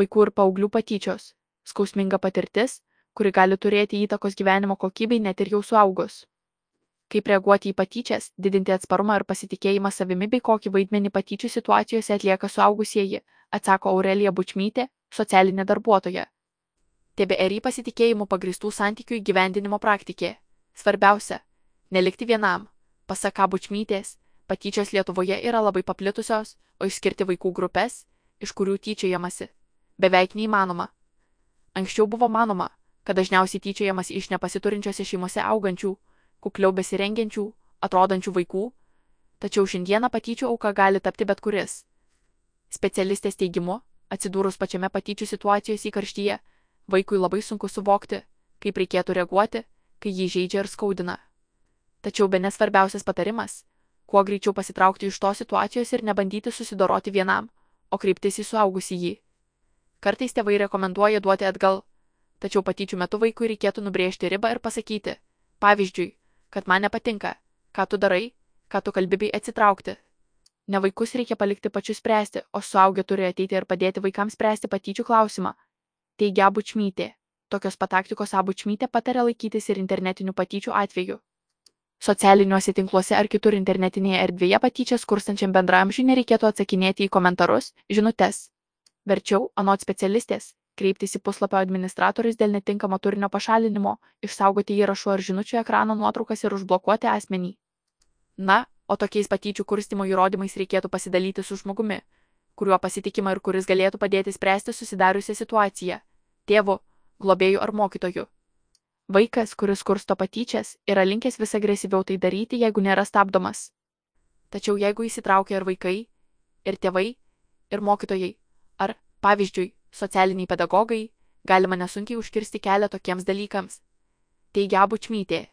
vaikų ir paauglių patyčios - skausminga patirtis, kuri gali turėti įtakos gyvenimo kokybei net ir jau suaugus. Kaip reaguoti į patyčias, didinti atsparumą ir pasitikėjimą savimi bei kokį vaidmenį patyčių situacijose atlieka suaugusieji, atsako Aurelija Bučmytė, socialinė darbuotoja. TBRI pasitikėjimų pagristų santykių įgyvendinimo praktikė. Svarbiausia - nelikti vienam. Pasaka Bučmytės, patyčios Lietuvoje yra labai paplitusios, o išskirti vaikų grupės, iš kurių tyčiojamasi, beveik neįmanoma. Anksčiau buvo manoma, kad dažniausiai tyčiojamas iš nepasiturinčiose šeimose augančių, kukliau besirengiančių, atrodančių vaikų, tačiau šiandieną patyčių auka gali tapti bet kuris. Specialistės teigimu, atsidūrus pačiame patyčių situacijos įkarštyje, vaikui labai sunku suvokti, kaip reikėtų reaguoti, kai jį žaidžia ir skaudina. Tačiau be nesvarbiausias patarimas - kuo greičiau pasitraukti iš tos situacijos ir nebandyti susidoroti vienam, o kreiptis į suaugusį jį. Kartais tėvai rekomenduoja duoti atgal, tačiau patyčių metu vaikui reikėtų nubrėžti ribą ir pasakyti, pavyzdžiui, kad man nepatinka, ką tu darai, ką tu kalbi bei atsitraukti. Ne vaikus reikia palikti pačius spręsti, o suaugę turi ateiti ir padėti vaikams spręsti patyčių klausimą. Teigia Bučmytė. Tokios pataktikos Abučmytė patarė laikytis ir internetinių patyčių atveju. Socialiniuose tinkluose ar kitur internetinėje erdvėje patyčias kurstančiam bendramžiui nereikėtų atsakinėti į komentarus, žinutes. Verčiau, anot specialistės, kreiptis į puslapio administratorius dėl netinkamo turinio pašalinimo, išsaugoti įrašų ar žinučių ekrano nuotraukas ir užblokuoti asmenį. Na, o tokiais patyčių kurstimo įrodymais reikėtų pasidalyti su žmogumi, kuriuo pasitikima ir kuris galėtų padėti spręsti susidariusią situaciją - tėvu, globėju ar mokytoju. Vaikas, kuris kursto patyčias, yra linkęs vis agresyviau tai daryti, jeigu nėra stabdomas. Tačiau jeigu įsitraukia ir vaikai, ir tėvai, ir mokytojai, ar, pavyzdžiui, socialiniai pedagogai, galima nesunkiai užkirsti kelią tokiems dalykams. Teigia Bučmytė.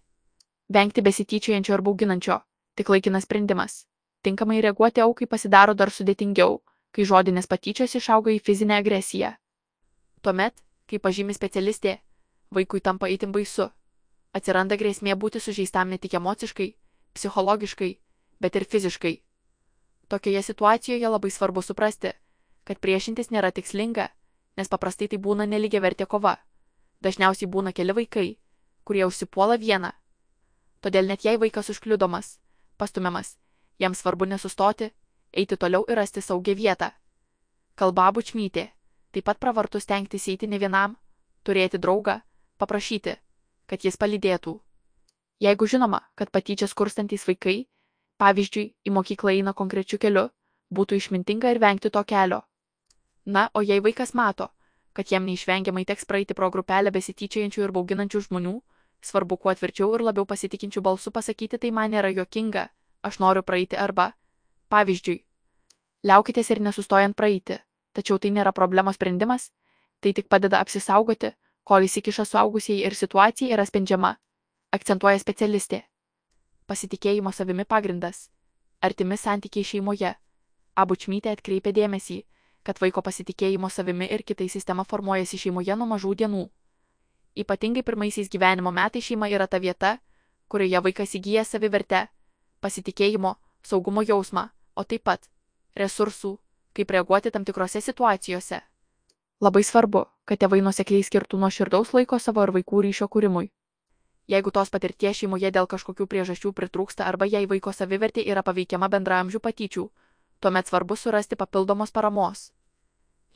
Vengti besityčiuojančio ar bauginančio - tik laikinas sprendimas. Tinkamai reaguoti aukai pasidaro dar sudėtingiau, kai žodinės patyčios išauga į fizinę agresiją. Tuomet, kaip pažymi specialistė, vaikui tampa itin baisu. Atsiranda grėsmė būti sužeistam ne tik emociškai, psichologiškai, bet ir fiziškai. Tokioje situacijoje labai svarbu suprasti, kad priešintis nėra tikslinga, nes paprastai tai būna neligia vertė kova. Dažniausiai būna keli vaikai, kurie užsipuola vieną. Todėl net jei vaikas užkliudomas, pastumiamas, jam svarbu nesustoti, eiti toliau ir rasti saugią vietą. Kalba bučmytė, taip pat pravartu stengtis eiti ne vienam, turėti draugą, paprašyti, kad jis palydėtų. Jeigu žinoma, kad patyčias kurstantys vaikai, pavyzdžiui, į mokyklą eina konkrečiu keliu, būtų išmintinga ir vengti to kelio. Na, o jei vaikas mato, kad jam neišvengiamai teks praeiti pro grupelę besityčiajančių ir bauginančių žmonių, svarbu kuo tvirčiau ir labiau pasitikinčių balsų pasakyti tai man nėra jokinga, aš noriu praeiti arba, pavyzdžiui, liaukitės ir nesustojant praeiti, tačiau tai nėra problemos sprendimas, tai tik padeda apsisaugoti, kol įsikiša suaugusieji ir situacija yra sprendžiama, akcentuoja specialistė. Pasitikėjimo savimi pagrindas. Artimi santykiai šeimoje. Abučmytė atkreipė dėmesį, kad vaiko pasitikėjimo savimi ir kitai sistema formuojasi šeimoje nuo mažų dienų. Ypatingai pirmaisiais gyvenimo metais šeima yra ta vieta, kurioje vaikas įgyja savivertę, pasitikėjimo, saugumo jausmą, o taip pat resursų, kaip reaguoti tam tikrose situacijose. Labai svarbu, kad tėvai nusekliai skirtų nuo širdaus laiko savo ir vaikų ryšio kūrimui. Jeigu tos patirties šeimoje dėl kažkokių priežasčių pritrūksta arba jei vaiko savivertė yra paveikiama bendramžių patyčių, tuomet svarbu surasti papildomos paramos.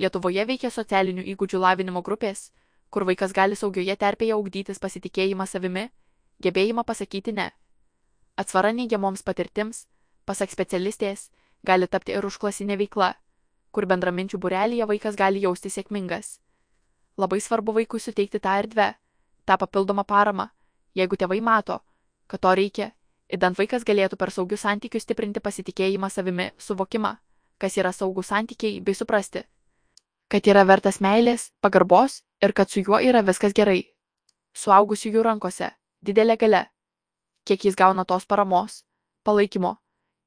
Lietuvoje veikia socialinių įgūdžių lavinimo grupės, kur vaikas gali saugioje terpėje augdytis pasitikėjimą savimi, gebėjimą pasakyti ne. Atsvara neigiamoms patirtims, pasak specialistės, gali tapti ir užklasinė veikla kur bendraminčių burelėje vaikas gali jaustis sėkmingas. Labai svarbu vaikui suteikti tą erdvę, tą papildomą paramą, jeigu tėvai mato, kad to reikia, įdant vaikas galėtų per saugius santykius stiprinti pasitikėjimą savimi, suvokimą, kas yra saugus santykiai, bei suprasti, kad yra vertas meilės, pagarbos ir kad su juo yra viskas gerai. Suaugusiųjų rankose didelė gale. Kiek jis gauna tos paramos, palaikymo,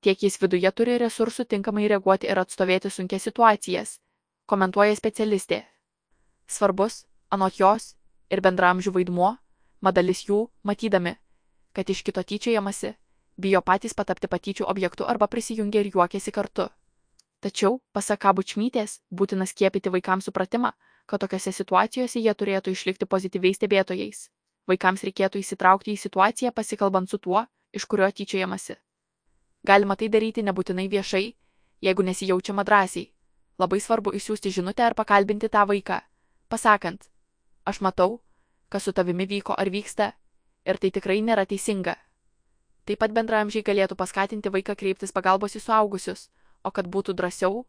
tiek jis viduje turi resursų tinkamai reaguoti ir atstovėti sunkias situacijas, komentuoja specialistė. Svarbus, anot jos, ir bendramžių vaidmuo, madalis jų, matydami, kad iš kito tyčiojamasi, bijo patys patapti patyčių objektu arba prisijungia ir juokiasi kartu. Tačiau, pasak Abučmytės, būtina skiepyti vaikams supratimą, kad tokiose situacijose jie turėtų išlikti pozityviais stebėtojais. Vaikams reikėtų įsitraukti į situaciją pasikalbant su tuo, iš kurio tyčiojamasi. Galima tai daryti nebūtinai viešai, jeigu nesijaučiama drąsiai. Labai svarbu išsiųsti žinutę ar pakalbinti tą vaiką, pasakant, aš matau, kas su tavimi vyko ar vyksta, ir tai tikrai nėra teisinga. Taip pat bendramžiai galėtų paskatinti vaiką kreiptis pagalbos į suaugusius, o kad būtų drąsiau,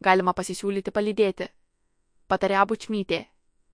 galima pasisiūlyti palydėti. Patarė Abučmytė.